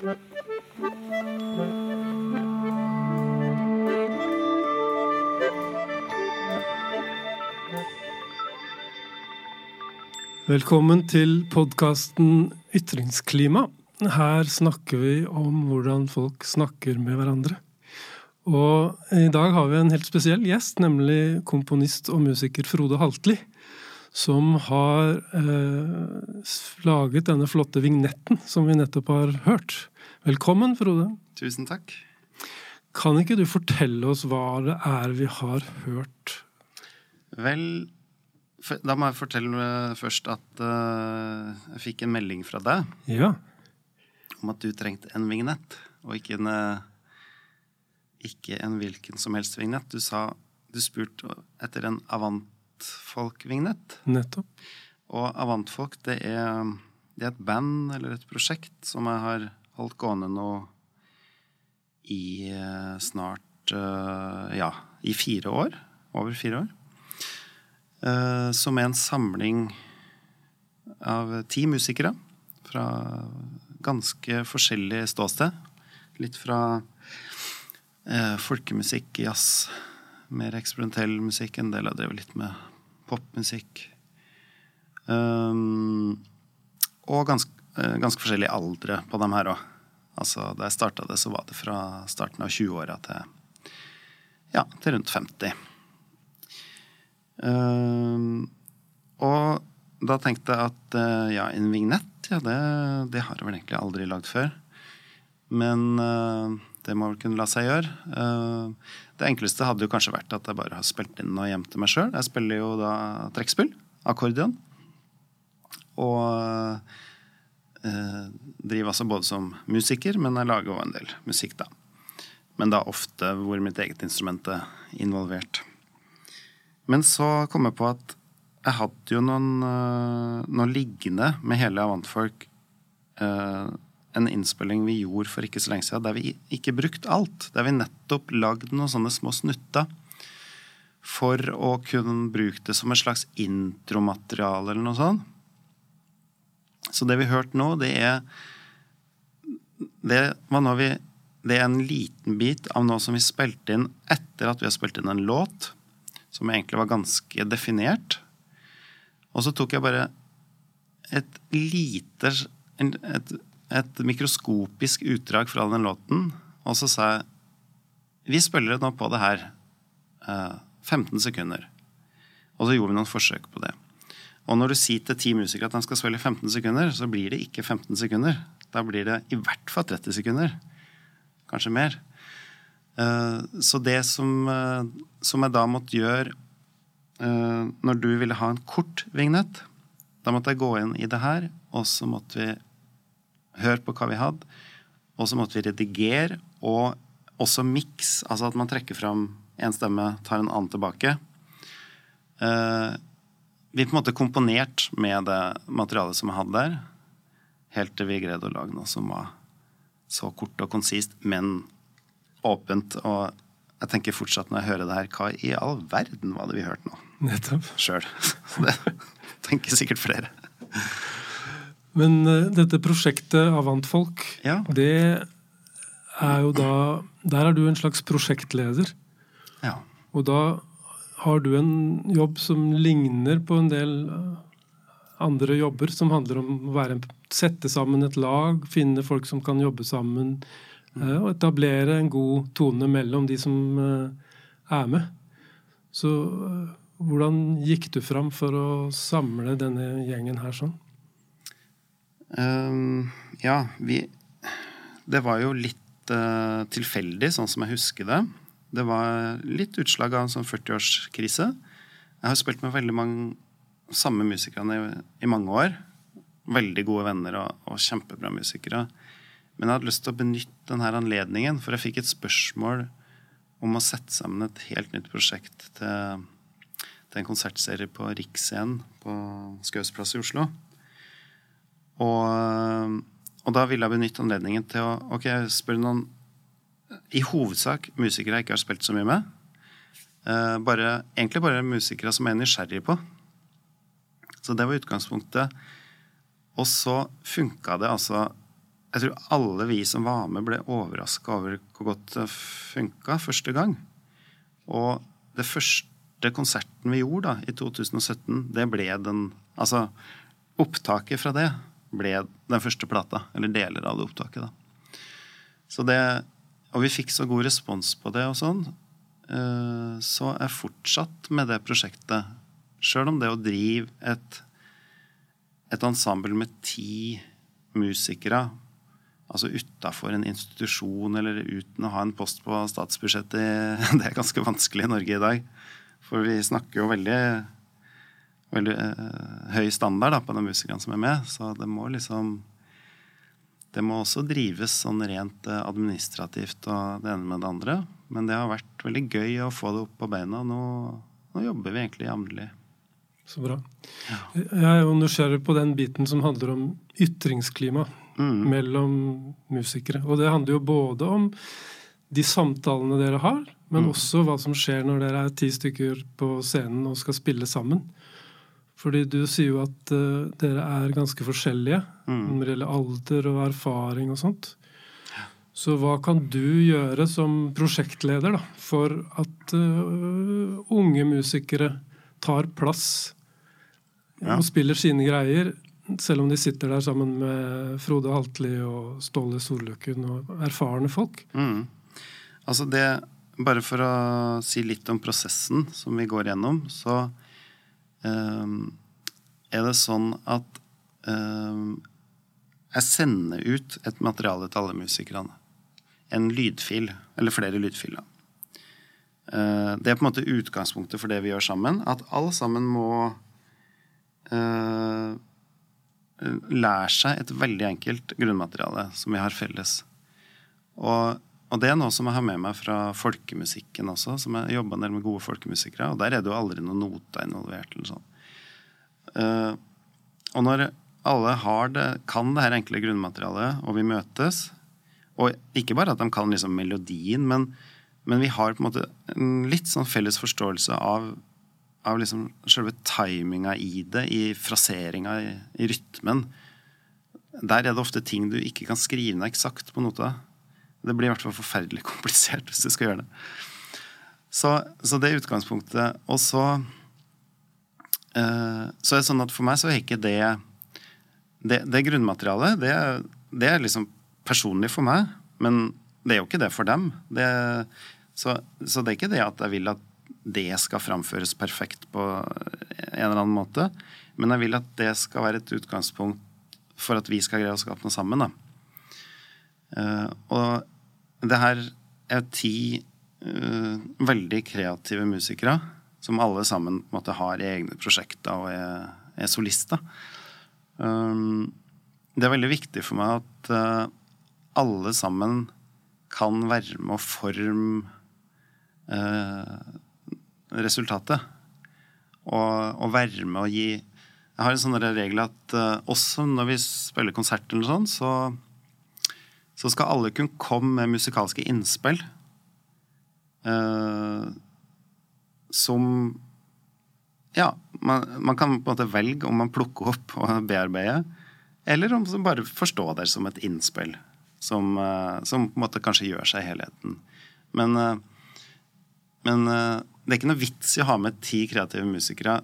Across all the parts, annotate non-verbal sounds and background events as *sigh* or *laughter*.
Velkommen til podkasten Ytringsklima. Her snakker vi om hvordan folk snakker med hverandre. Og i dag har vi en helt spesiell gjest, nemlig komponist og musiker Frode Haltli. Som har eh, laget denne flotte vignetten som vi nettopp har hørt. Velkommen, Frode. Tusen takk. Kan ikke du fortelle oss hva det er vi har hørt? Vel, da må jeg fortelle først at uh, jeg fikk en melding fra deg ja. om at du trengte en vignett, og ikke en, uh, ikke en hvilken som helst vignett. Du sa du spurte etter en Avantfolk-vignett. Nettopp. Og Avantfolk, det er, det er et band eller et prosjekt som jeg har holdt gående nå i uh, snart Ja, i fire år. Over fire år. Eh, som er en samling av ti musikere fra ganske forskjellig ståsted. Litt fra eh, folkemusikk, jazz, mer eksperimentell musikk. En del har drevet litt med popmusikk. Um, og ganske, ganske forskjellige aldre på dem her òg. Altså, da jeg starta det, så var det fra starten av 20-åra til, ja, til rundt 50. Uh, og da tenkte jeg at uh, ja, en vignett, ja, det, det, har jeg vel egentlig aldri lagd før. Men uh, det må vel kunne la seg gjøre. Eh, det enkleste hadde jo kanskje vært at jeg bare har spilt inn noe hjem til meg sjøl. Jeg spiller jo da trekkspill, akkordion. Og driver altså både som musiker, men jeg lager òg en del musikk, da. Men da ofte hvor mitt eget instrument er involvert. Men så kom jeg på at jeg hadde jo noen, noen noe liggende med hele Avantfolk. Uh, en innspilling vi gjorde for ikke så lenge siden, der vi ikke brukte alt. Der vi nettopp lagde noen sånne små snutter for å kunne bruke det som et slags intromateriale eller noe sånt. Så det vi hørte nå, det er det vi Det er en liten bit av noe som vi spilte inn etter at vi har spilt inn en låt som egentlig var ganske definert. Og så tok jeg bare et lite et, et mikroskopisk utdrag fra den låten, og så sa jeg Vi spiller nå på det her. Eh, 15 sekunder. Og så gjorde vi noen forsøk på det. Og når du sier til ti musikere at de skal spille 15 sekunder, så blir det ikke 15 sekunder. Da blir det i hvert fall 30 sekunder. Kanskje mer. Eh, så det som, eh, som, jeg da måtte gjøre eh, når du ville ha en kort vignett, da måtte jeg gå inn i det her, og så måtte vi høre på hva vi hadde. Og så måtte vi redigere og også miks, altså at man trekker fram én stemme, tar en annen tilbake. Vi på en måte komponert med det materialet som jeg hadde der, helt til vi greide å lage noe som var så kort og konsist, men åpent. Og jeg tenker fortsatt når jeg hører det her, hva i all verden var det vi hørte nå? Nettopp. Sjøl. *laughs* Det tenker sikkert flere. Men uh, dette prosjektet Avantfolk, ja. det er jo da Der er du en slags prosjektleder. Ja. Og da har du en jobb som ligner på en del eh, andre jobber, som handler om å være, sette sammen et lag, finne folk som kan jobbe sammen Eh, og etablere en god tone mellom de som eh, er med. Så hvordan gikk du fram for å samle denne gjengen her sånn? Um, ja, vi Det var jo litt uh, tilfeldig, sånn som jeg husker det. Det var litt utslag av en sånn 40-årskrise. Jeg har spilt med veldig mange samme musikerne i, i mange år. Veldig gode venner og, og kjempebra musikere. Men jeg hadde lyst til å benytte denne anledningen, for jeg fikk et spørsmål om å sette sammen et helt nytt prosjekt til, til en konsertserie på Riksscenen på Skaus plass i Oslo. Og, og, da ville jeg benytte anledningen til å ok, spørre noen I hovedsak musikere jeg ikke har spilt så mye med. Uh, bare, egentlig bare musikere som jeg er nysgjerrig på. Så det var utgangspunktet. Og så funka det altså jeg tror alle vi som var med, ble overraska over hvor godt det funka første gang. Og det første konserten vi gjorde da, i 2017, det ble den Altså, opptaket fra det ble den første plata. Eller deler av det opptaket, da. Så det Og vi fikk så god respons på det og sånn. Eh, så jeg fortsatt med det prosjektet. Sjøl om det å drive et, et ensemble med ti musikere altså utafor en institusjon eller uten å ha en post på statsbudsjettet, *laughs* det er ganske vanskelig i Norge i dag. For vi snakker jo veldig, veldig uh, høy standard da, på de musikerne som er med. Så det må liksom Det må også drives sånn rent uh, administrativt og det ene med det andre. Men det har vært veldig gøy å få det opp på beina. Nå, nå jobber vi egentlig jevnlig. Så bra. Ja. Jeg er jo nysgjerrig på den biten som handler om ytringsklima mm. mellom musikere. Og det handler jo både om de samtalene dere har, men mm. også hva som skjer når dere er ti stykker på scenen og skal spille sammen. Fordi du sier jo at uh, dere er ganske forskjellige mm. når det gjelder alder og erfaring og sånt. Så hva kan du gjøre som prosjektleder da, for at uh, unge musikere tar plass ja. og spiller sine greier, selv om de sitter der sammen med Frode Haltli og Ståle Soløkken og erfarne folk. Mm. Altså det, Bare for å si litt om prosessen som vi går gjennom, så er det sånn at um, jeg sender ut et materiale til alle musikerne. En lydfil, eller flere lydfiler. Uh, det er på en måte utgangspunktet for det vi gjør sammen. At alle sammen må uh, lære seg et veldig enkelt grunnmateriale som vi har felles. Og, og, det er noe som jeg har med meg fra folkemusikken også, som jeg jobba en del med gode folkemusikere, og der er det jo aldri noen noter involvert. eller sånn. Uh, og når alle har det, kan det her enkle grunnmaterialet, og vi møtes Og ikke bare at de kan liksom melodien, men, men vi har på en måte en litt sånn felles forståelse av av liksom selve timinga i det, i fraseringa, i, i, rytmen. Der er det ofte ting du ikke kan skrive ned eksakt på nota. Det blir i hvert fall forferdelig *laughs* komplisert hvis du skal gjøre det. Så, så det er utgangspunktet. Og så uh, Så er det sånn at for meg så er ikke det Det, det grunnmaterialet, det, det, er liksom personlig for meg. Men det er jo ikke det for dem. Det, så, så det er ikke det at jeg vil at det skal framføres perfekt på en eller annen måte. Men jeg vil at det skal være et utgangspunkt for at vi skal greie å skape noe sammen. Da. Uh, og det her er ti uh, veldig kreative musikere som alle sammen måte, har egne prosjekter og er, er solister. Um, det er veldig viktig for meg at uh, alle sammen kan være med å forme resultatet. Og, og være med å gi Jeg har en sånn regel at uh, også når vi spiller konsert, eller sånn, så, så skal alle kunne komme med musikalske innspill. eh, som Ja, man, man, kan på en måte velge om man plukker opp og bearbeider, eller om man bare forstår det som et innspill. Som, eh, som, på en måte kanskje gjør seg i helheten. Men, men det er ikke noe vits i å ha med ti kreative musikere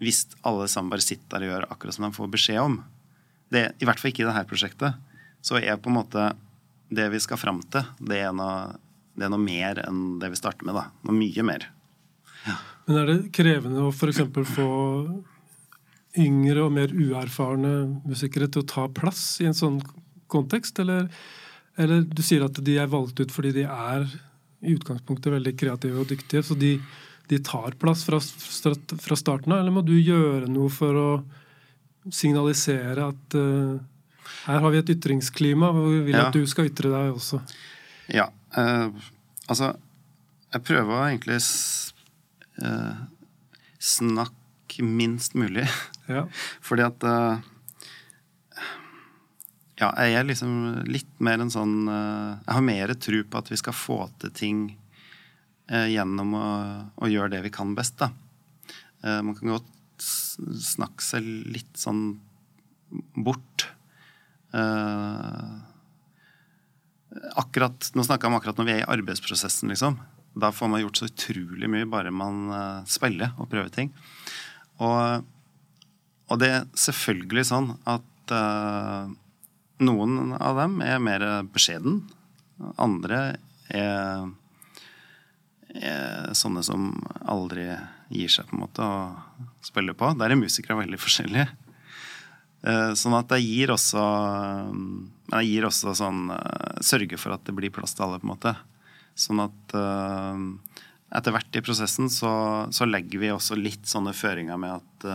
hvis alle sammen bare sitter der og gjør akkurat som de får beskjed om. Det, I hvert fall ikke i dette prosjektet. Så er på en måte det vi skal fram til, det er, noe, det er noe mer enn det vi starter med. da. Noe mye mer. Ja. Men er det krevende å f.eks. få yngre og mer uerfarne musikere til å ta plass i en sånn kontekst, eller, eller du sier at de er valgt ut fordi de er i utgangspunktet veldig kreative og dyktige, så de, de tar plass fra, fra, starten av? Eller må du gjøre noe for å signalisere at uh, her har vi et ytringsklima, og vi vil ja. at du skal ytre deg også? Ja. Eh, altså, jeg prøver egentlig eh, snakke minst mulig. Ja. *laughs* Fordi at eh, ja, jeg er liksom litt mer en sånn eh, Jeg har mer tro på at vi skal få til ting eh, gjennom å, å, gjøre det vi kan best, da. Eh, man kan godt snakke seg litt sånn bort. Akkurat, Nå snakka vi om akkurat når vi er i arbeidsprosessen, liksom. Da får man gjort så utrolig mye bare man uh, spiller og prøver ting. Og, og, det er selvfølgelig sånn at uh, noen av dem er mer beskjeden. Andre er, er, sånne som aldri gir seg på en måte å spille på. Der er musikere veldig forskjellige. Uh, sånn at jeg gir også Jeg gir også sånn Sørger for at det blir plass til alle, på en måte. Sånn at etter hvert i prosessen så, så, legger vi også litt sånne føringer med at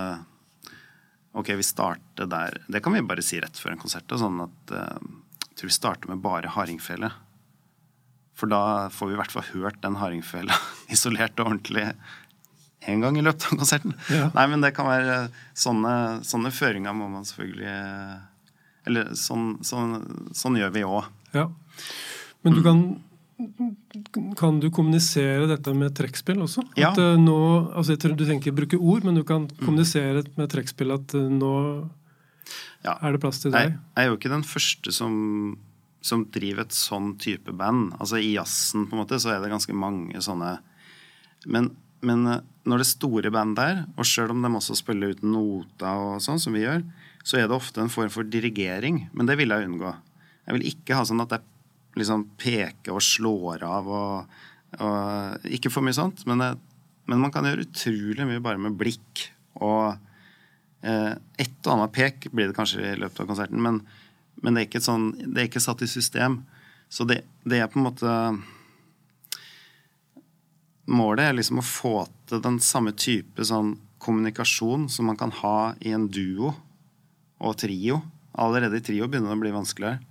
ok, vi starter der Det kan vi bare si rett før en konsert. Sånn at jeg tror vi starter med bare hardingfele. For da får vi i hvert fall hørt den hardingfela *laughs* isolert og ordentlig én gang i løpet av konserten. Ja. Nei, men det kan være sånne, sånne føringer må man selvfølgelig Eller sånn, sånn, sånn gjør vi òg. Ja. Men du kan kan du kommunisere dette med trekkspill også? Ja. At uh, nå, altså Du tenker bruke ord, men du kan mm. kommunisere med trekkspill at uh, nå ja. er det plass til deg? Jeg, jeg er jo ikke den første som, som, driver et sånn type band. Altså I jazzen på en måte så er det ganske mange sånne Men, men uh, når det store bandet er, og sjøl om de også spiller uten noter, og sånn som vi gjør, så er det ofte en form for dirigering. Men det vil jeg unngå. Jeg vil ikke ha sånn at jeg liksom peker og slår av og, og Ikke for mye sånt, men, men, man kan gjøre utrolig mye bare med blikk. Og eh, et og annet pek blir det kanskje i løpet av konserten, men, men det, er sånn, det, er ikke satt i system. Så det, det, er på en måte Målet er liksom å få til den samme type sånn kommunikasjon som man kan ha i en duo og trio. Allerede i trio begynner det å bli vanskeligere.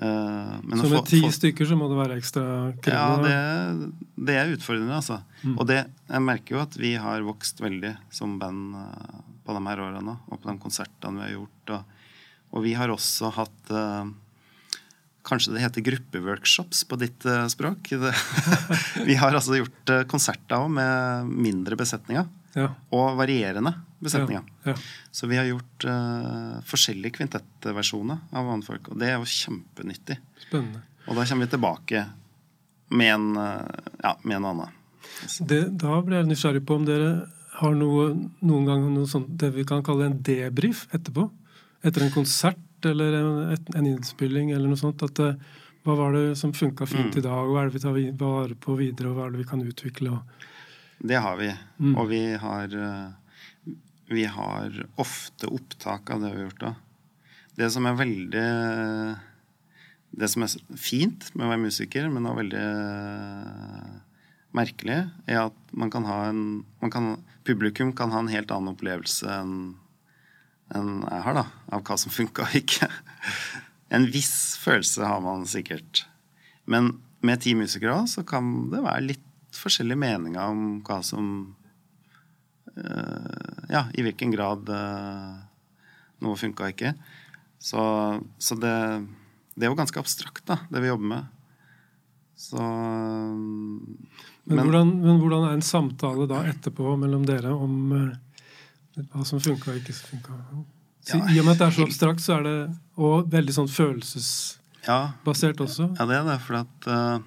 Uh, så med ti stykker så må det være ekstra krevende? Ja, det, det, er utfordrende, altså. Mm. Og det, jeg merker jo at vi har vokst veldig som band uh, på de her årene. Og på de konsertene vi har gjort. Og, og vi har også hatt uh, Kanskje det heter gruppeworkshops på ditt språk. *laughs* Det, *laughs* vi har altså gjort konserter òg med mindre besetninger. Ja. Og varierende besetninger. Ja. Ja. Så vi har gjort uh, forskjellige kvintettversjoner av vannfolk, og det er jo kjempenyttig. Spennende. Og da kommer vi tilbake med en, ja, med en annen. Det, da blir jeg nysgjerrig på om dere har noe, noen gang noe sånt det vi kan kalle en debrief etterpå? Etter en konsert eller en, en innspilling eller noe sånt. at uh, hva var det som funka fint mm. i dag, og hva er det vi tar vare på videre, og hva er det vi kan utvikle? Det har vi. Mm. Og vi har vi har ofte opptak av det vi har gjort da. Det som er veldig Det som er fint med å være musiker, men også veldig merkelig, er at man kan ha en kan, Publikum kan ha en helt annen opplevelse enn enn jeg har, da, av hva som funka og ikke. En viss følelse har man sikkert. Men med ti musikere så kan det være litt forskjellige meninger om hva som Eh, ja, i hvilken grad eh, noe funka ikke. Så, så det, det, er jo ganske abstrakt, da, det vi jobber med. Så men, men, hvordan, men, hvordan, er en samtale da etterpå mellom dere om uh, hva som funka og ikke funka? Ja, I og med at det er så abstrakt, så er det og veldig sånn følelsesbasert også. Ja, det er det. For at uh,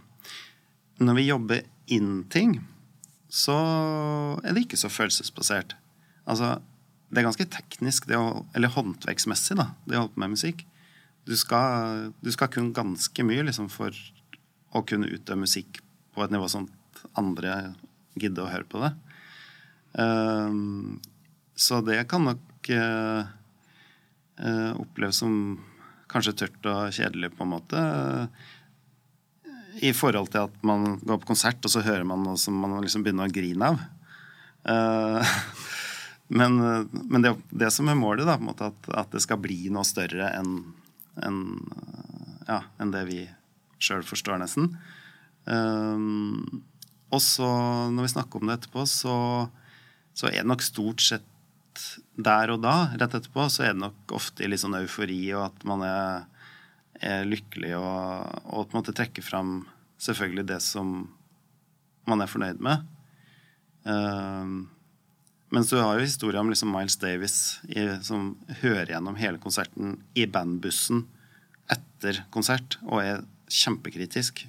når vi jobber inn ting, så er det ikke så følelsesbasert. Altså, det er ganske teknisk, å, eller håndverksmessig, da, det å holde på med musikk. Du skal, du skal kunne ganske mye liksom, for å kunne utøve musikk på et nivå sånn at andre gidder å høre på det. Um, så det kan nok uh, uh, oppleves som kanskje tørt og kjedelig, på en måte. I forhold til at man går på konsert, og så hører man noe som man liksom begynner å grine av. Uh, *laughs* men, men det, det, som er målet, da, måte at, at det skal bli noe større enn en, ja, en det vi sjøl forstår, nesten. Um, og så, når vi snakker om det etterpå, så, så, er det nok stort sett der og da, rett etterpå, så er det nok ofte i litt sånn eufori, og at man er er lykkelig og, og på en måte trekker fram selvfølgelig det som man er fornøyd med. Uh, mens du har jo historia om liksom Miles Davis i, som hører gjennom hele konserten i bandbussen etter konsert og er kjempekritisk.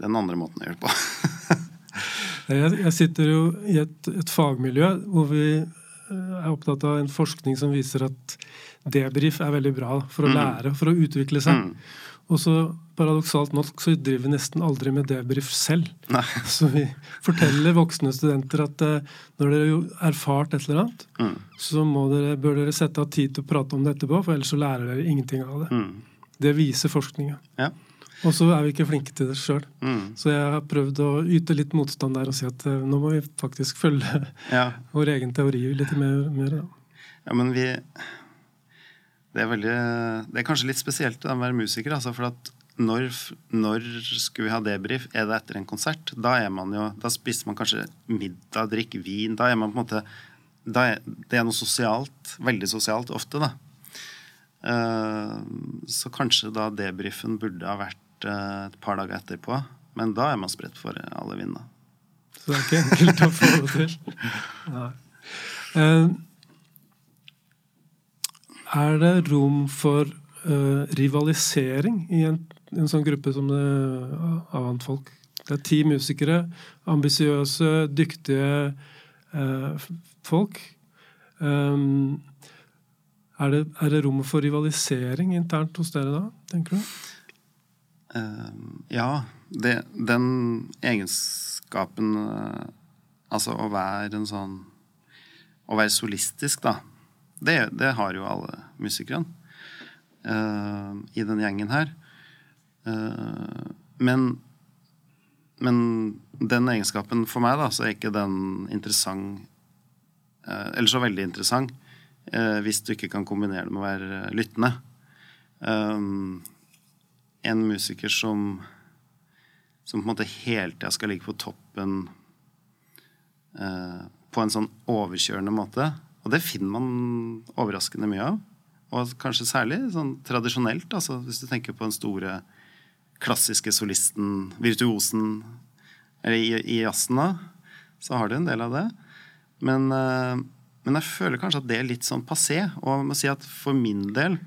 Den andre måten å gjøre det på. *laughs* jeg, jeg, sitter jo i et, et, fagmiljø hvor vi er opptatt av en forskning som viser at debrief er veldig bra for å mm. lære, for å utvikle seg. Mm. Og så paradoksalt nok så driver vi nesten aldri med debrief selv. Nei. *laughs* Så vi forteller voksne studenter at uh, når dere har erfart et eller annet, mm. så dere, bør dere sette av tid til å prate om det etterpå, for ellers så lærer dere ingenting av det. Mm. Det viser forskninga. Ja. Og så er vi ikke flinke til det sjøl. Mm. Så jeg har prøvd å yte litt motstand der og si at uh, nå må vi faktisk følge ja. *laughs* vår egen teori litt mer. mer. Ja, men vi det er, veldig, det er kanskje litt spesielt å være musiker. Altså, for at når, når, skulle vi ha debrief? Er det etter en konsert? Da er man jo, da spiser man kanskje middag, drikker vin. Da er man på en måte er, Det er noe sosialt. Veldig sosialt ofte, da. Uh, så kanskje da debrifen burde ha vært uh, et par dager etterpå. Men da er man spredt for alle vinder. Så det er ikke enkelt å få det til. Nei. Uh, er det rom for uh, rivalisering i en, en, sånn gruppe som det Avant-folk? Det er ti musikere, ambisiøse, dyktige eh, folk. Um, er, det, er, det, rom for rivalisering internt hos dere da, tenker du? Uh, ja. Det, den egenskapen Altså å være en sånn Å være solistisk, da det, det har jo alle musikerne uh, i den gjengen her. Uh, men, men den egenskapen for meg, da, så er ikke den interessant uh, Eller så veldig interessant hvis du ikke kan kombinere det med å være lyttende. En musiker som som på en måte hele tida skal ligge på toppen på en sånn overkjørende måte, og det finner man overraskende mye av. Og kanskje særlig sånn tradisjonelt, altså hvis du tenker på den store klassiske solisten, virtuosen eller i, i jazzen, da, så har du en del av det. Men, uh, men, jeg føler kanskje at det er litt sånn passé. Og jeg må si at for min del,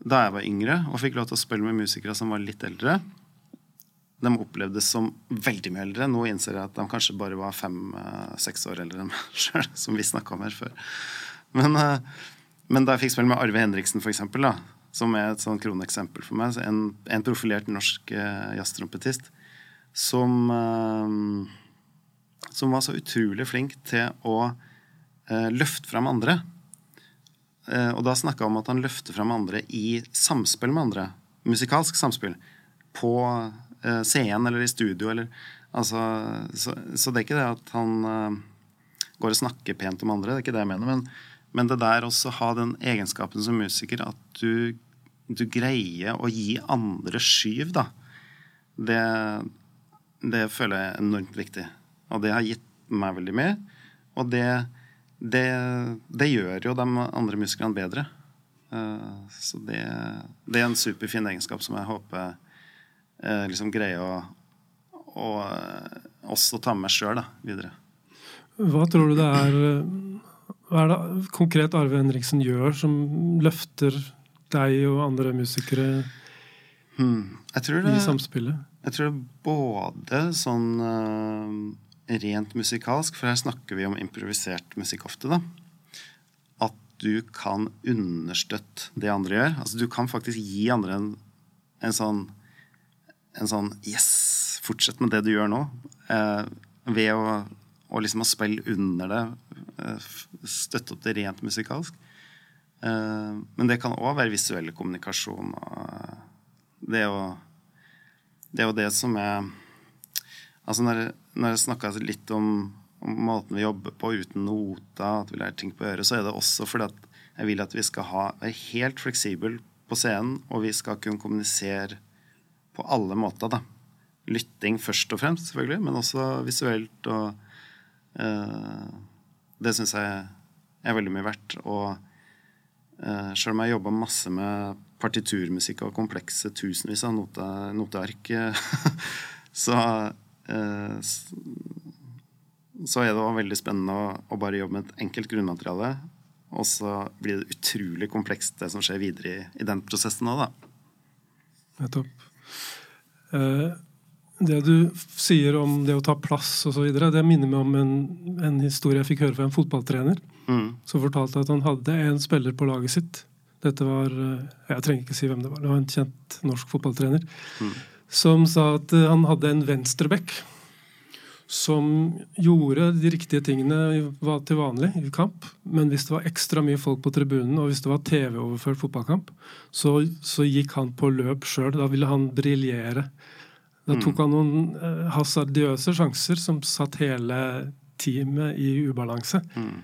da jeg var yngre og fikk lov til å spille med musikere som var litt eldre, de opplevdes som veldig mye eldre. Nå innser jeg at de kanskje bare var fem-seks år eldre enn meg *laughs* sjøl, som vi snakka om her før. Men, eh, men, da jeg fikk spille med Arve Henriksen, for eksempel, da, som er et sånn kroneksempel for meg, en, en profilert norsk uh, jazztrompetist som, uh, som var så utrolig flink til å løfte fram andre. Uh, og da snakka jeg om at han løfter fram andre i samspill med andre. Musikalsk samspill. På uh, scenen eller i studio. Eller, altså, så, så, det er ikke det at han uh, går og snakker pent om andre. Det er ikke det jeg mener. Men, men det der også ha den egenskapen som musiker at du, du greier å gi andre skyv, da. Det, det føler jeg enormt viktig. Og det har gitt meg veldig mye. Og det, det, det gjør jo de andre musikerne bedre. Uh, så det, det, er en superfin egenskap som jeg håper eh, liksom greier å, å eh, også ta med meg sjøl videre. Hva tror du det er Hva er det konkret Arve Henriksen gjør som løfter deg og andre musikere hmm. det, i samspillet? Jeg tror det er både sånn rent musikalsk, for her snakker vi om improvisert musikk ofte, da. At du kan understøtte det andre gjør. Altså Du kan faktisk gi andre en, en sånn en sånn Yes, fortsett med det du gjør nå. Eh, ved å, å, liksom å spille under det. Eh, støtte opp det rent musikalsk. Eh, men det kan òg være visuell kommunikasjon. Og det, jo det er jo det som er Altså når, når jeg snakka litt om, om, måten vi jobber på uten nota, at vi lærer ting på øret, så er det også fordi at jeg vil at vi skal ha, være helt fleksible på scenen, og vi skal kunne kommunisere på alle måter. da. Lytting først og fremst, selvfølgelig, men også visuelt. og uh, Det syns jeg er veldig mye verdt. Og uh, selv om jeg jobba masse med partiturmusikk og komplekse tusenvis av note, noteark, *laughs* så så er det også veldig spennende å, å, bare jobbe med et enkelt grunnmateriale. Og så blir det utrolig komplekst, det som skjer videre i, i den prosessen òg, da. Nettopp. Eh, det du sier om det å ta plass osv., det minner meg om en, en, historie jeg fikk høre fra en fotballtrener. Mm. Som fortalte at han hadde en spiller på laget sitt. Dette var eh, Jeg trenger ikke si hvem det var. Det var en kjent norsk fotballtrener. Mm. Som sa at eh, han hadde en venstreback som gjorde de riktige tingene til vanlig i kamp. Men hvis det var ekstra mye folk på tribunen, og hvis det var TV-overført fotballkamp, så, så, gikk han på løp sjøl. Da ville han briljere. Da tok mm. han noen eh, hasardiøse sjanser som satt hele teamet i ubalanse. Mm.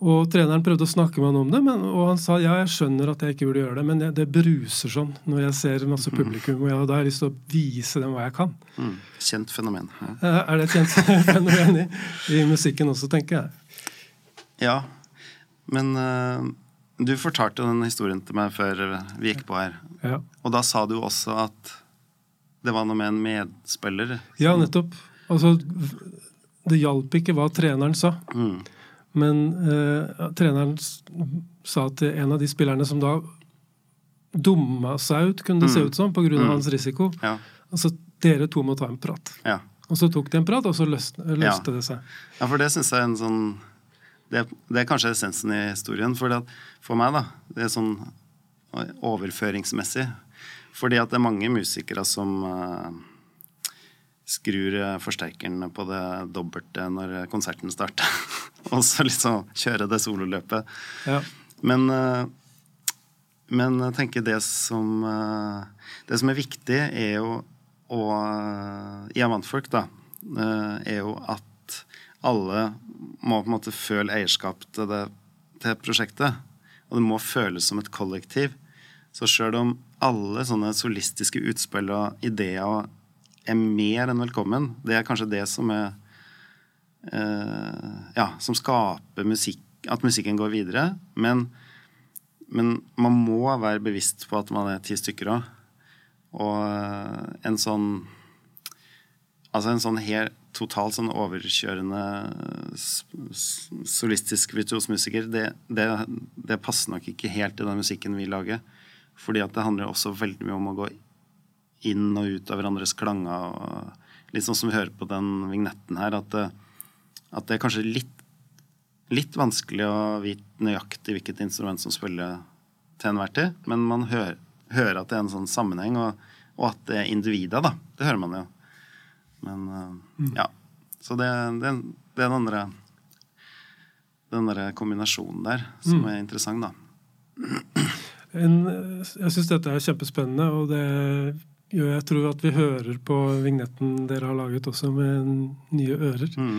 Og treneren prøvde å snakke med han om det, men, og han sa ja, jeg skjønner at jeg ikke burde gjøre det, men det, det bruser sånn når jeg ser masse mm. publikum, og jeg, da har jeg lyst til å vise dem hva jeg kan. Mm. Kjent fenomen. Ja. Er det et kjent *laughs* fenomen i, i, musikken også, tenker jeg. Ja, men uh, du fortalte den historien til meg før vi gikk på her. Ja. Og da sa du også at det var noe med en medspiller. Ja, nettopp. Altså, det hjalp ikke hva treneren sa. Mm. Men eh, treneren sa til en av de spillerne som da dumma seg ut, kunne det mm. se ut som, pga. Mm. hans risiko ja. Altså, dere to må ta en prat. Ja. Og så tok de en prat, og så løste, løste ja. det seg. Ja, for det syns jeg er en sånn det, det, er kanskje essensen i historien. For, det, for meg, da, det er sånn overføringsmessig. Fordi at det er mange musikere som uh, skrur eh, forsterkeren på det dobbelte når konserten starter. *laughs* og så liksom kjøre det sololøpet. Ja. Men, eh, men jeg tenker det som eh, Det som er viktig, er jo å I Amantfolk, da, er jo at alle må på en måte føle eierskap til, det, til prosjektet. Og det må føles som et kollektiv. Så sjøl om alle sånne solistiske utspill og ideer er mer enn velkommen. Det er kanskje det som er eh, Ja, som skaper musikk, at musikken går videre. Men, men, man må være bevisst på at man er ti stykker òg. Og eh, en sånn Altså en sånn helt totalt sånn overkjørende solistisk virtuosmusiker, det, det, det passer nok ikke helt i den musikken vi lager. Fordi at det handler også veldig mye om å gå inn og ut av hverandres klanger. Og litt sånn som vi hører på den vignetten her, at, at det er kanskje litt, litt vanskelig å vite nøyaktig hvilket instrument som spiller til enhver tid, men man hører, hører, at det er en sånn sammenheng, og, og at det er individet, da. Det hører man jo. Men mm. ja. Så det, det, det er den andre den der kombinasjonen der som mm. er interessant, da. En, jeg syns dette er kjempespennende, og det jo, jeg tror at vi hører på vignetten dere har laget også, med nye ører. Mm.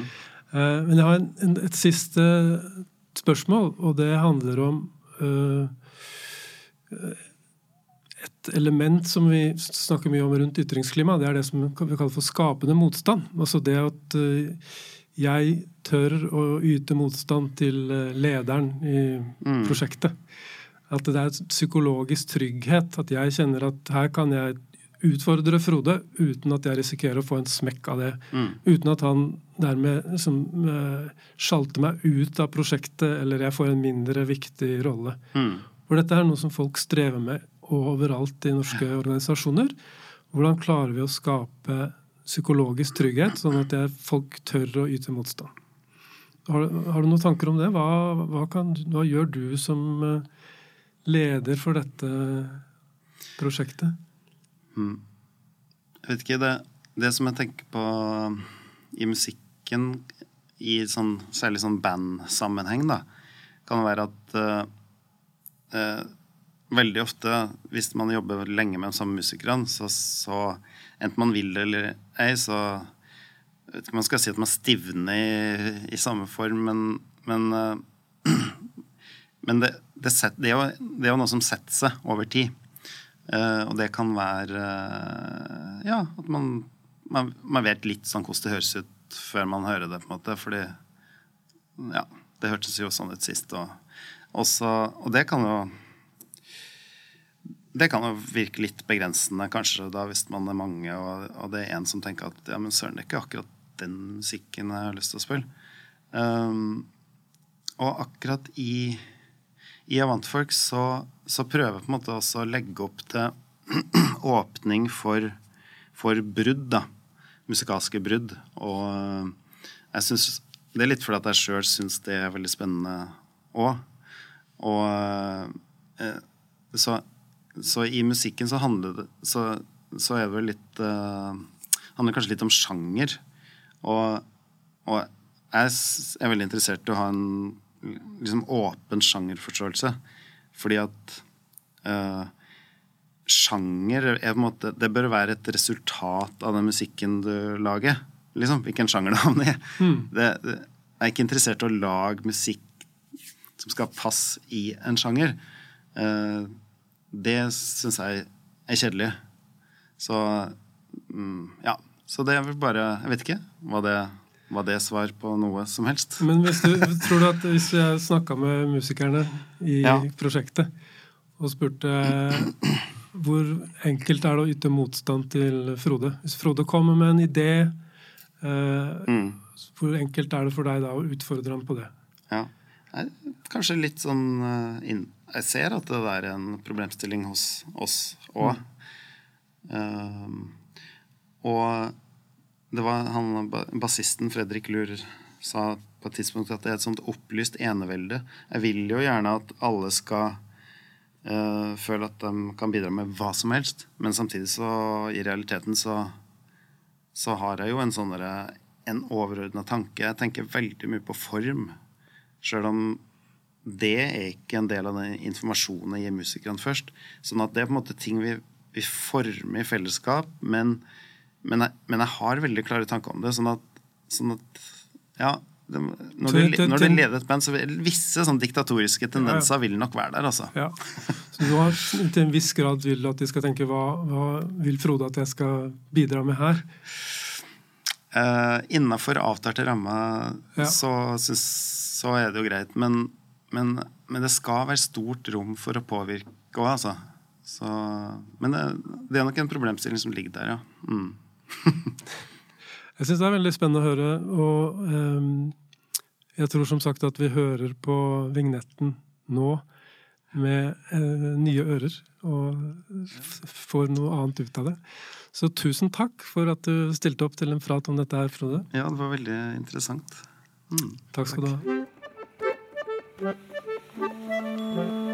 Uh, men jeg har en, en, et siste spørsmål, og det handler om uh, et element som vi snakker mye om rundt ytringsklima. Det er det som vi kaller for skapende motstand. Altså det at uh, jeg tør å yte motstand til lederen i mm. prosjektet. At det er psykologisk trygghet. At jeg kjenner at her kan jeg utfordre Frode uten at jeg risikerer å få en smekk av det. Mm. Uten at han dermed liksom, uh, sjalter meg ut av prosjektet, eller jeg får en mindre viktig rolle. Mm. For dette er noe som folk strever med overalt i norske *laughs* organisasjoner. Hvordan klarer vi å skape psykologisk trygghet, sånn at jeg, folk tør å yte motstand? Har, har, du noen tanker om det? Hva, hva, kan, hva gjør du som uh, leder for dette prosjektet? Mm. Jeg vet ikke, det, det, som jeg tenker på i musikken, i sånn, særlig sånn bandsammenheng, da, kan være at uh, uh, veldig ofte, hvis man jobber lenge med de samme musikerne, så, så enten man vil det eller ei, så vet ikke man skal si at man stivner i, i samme form, men, men, uh, *clears throat* men det, det, set, det, er jo, det er jo noe som setter seg over tid. Uh, og det kan være uh, Ja, at man, man, man, vet litt sånn hvordan det høres ut før man hører det, på en måte. Fordi ja, det hørtes jo sånn ut sist. Og, også, og det kan jo det kan jo virke litt begrensende kanskje da hvis man er mange, og, og det er en som tenker at ja, men søren, det er ikke akkurat den musikken jeg har lyst til å spille. Um, og akkurat i, i Avantfolk så så prøver jeg på en måte også å legge opp til *clears throat* åpning for, for brudd, da. Musikalske brudd. Og eh, jeg syns Det er litt fordi at jeg sjøl syns det er veldig spennende òg. Og eh, så, så, i musikken så handler det så, så er det vel litt uh, handler kanskje litt om sjanger. Og, og jeg er veldig interessert i å ha en liksom åpen sjangerforståelse. Fordi at uh, sjanger er måte, Det bør være et resultat av den musikken du lager. Liksom, Hvilken sjanger du havner i. Mm. Det, det, jeg er ikke interessert i å lage musikk som skal passe i en sjanger. Uh, det syns jeg er kjedelig. Så mm, ja. Så det er vel bare Jeg vet ikke hva det, hva det svar på noe som helst. Men hvis du, tror du at hvis jeg snakka med musikerne i ja. prosjektet og spurte hvor enkelt er det å yte motstand til Frode? Hvis Frode kommer med en idé, eh, mm. hvor enkelt er det for deg da å utfordre ham på det? Ja, Kanskje litt sånn inn. Jeg ser at det er en problemstilling hos oss òg. Mm. Uh, og det var han, bassisten Fredrik Lur sa på et tidspunkt at det er et sånt opplyst enevelde. Jeg vil jo gjerne at alle skal uh, føle at de kan bidra med hva som helst, men samtidig så i realiteten så, så har jeg jo en sånn en overordna tanke. Jeg tenker veldig mye på form. Sjøl om det er ikke en del av den informasjonen jeg gir musikerne først. Sånn at det er på en måte ting vi, vi former i fellesskap, men men jeg, men jeg, har veldig klare tanker om det. Sånn at, sånn at ja, det, når, du, når du leder et band, så vil visse sånn diktatoriske tendenser vil nok være der. altså. Ja. Så du har til en viss grad vil at de skal tenke hva, hva vil Frode at jeg skal bidra med her? Uh, Innafor avtalte rammer ja. så, så, er det jo greit. Men, men, men, det skal være stort rom for å påvirke òg, altså. Så, men det, det, er nok en problemstilling som ligger der, ja. Mm. *laughs* jeg syns det er veldig spennende å høre. Og um, jeg tror som sagt at vi hører på vignetten nå med uh, nye ører og får noe annet ut av det. Så tusen takk for at du stilte opp til en prat om dette her, Frode. Ja, det var veldig interessant. Mm, takk skal takk. du ha.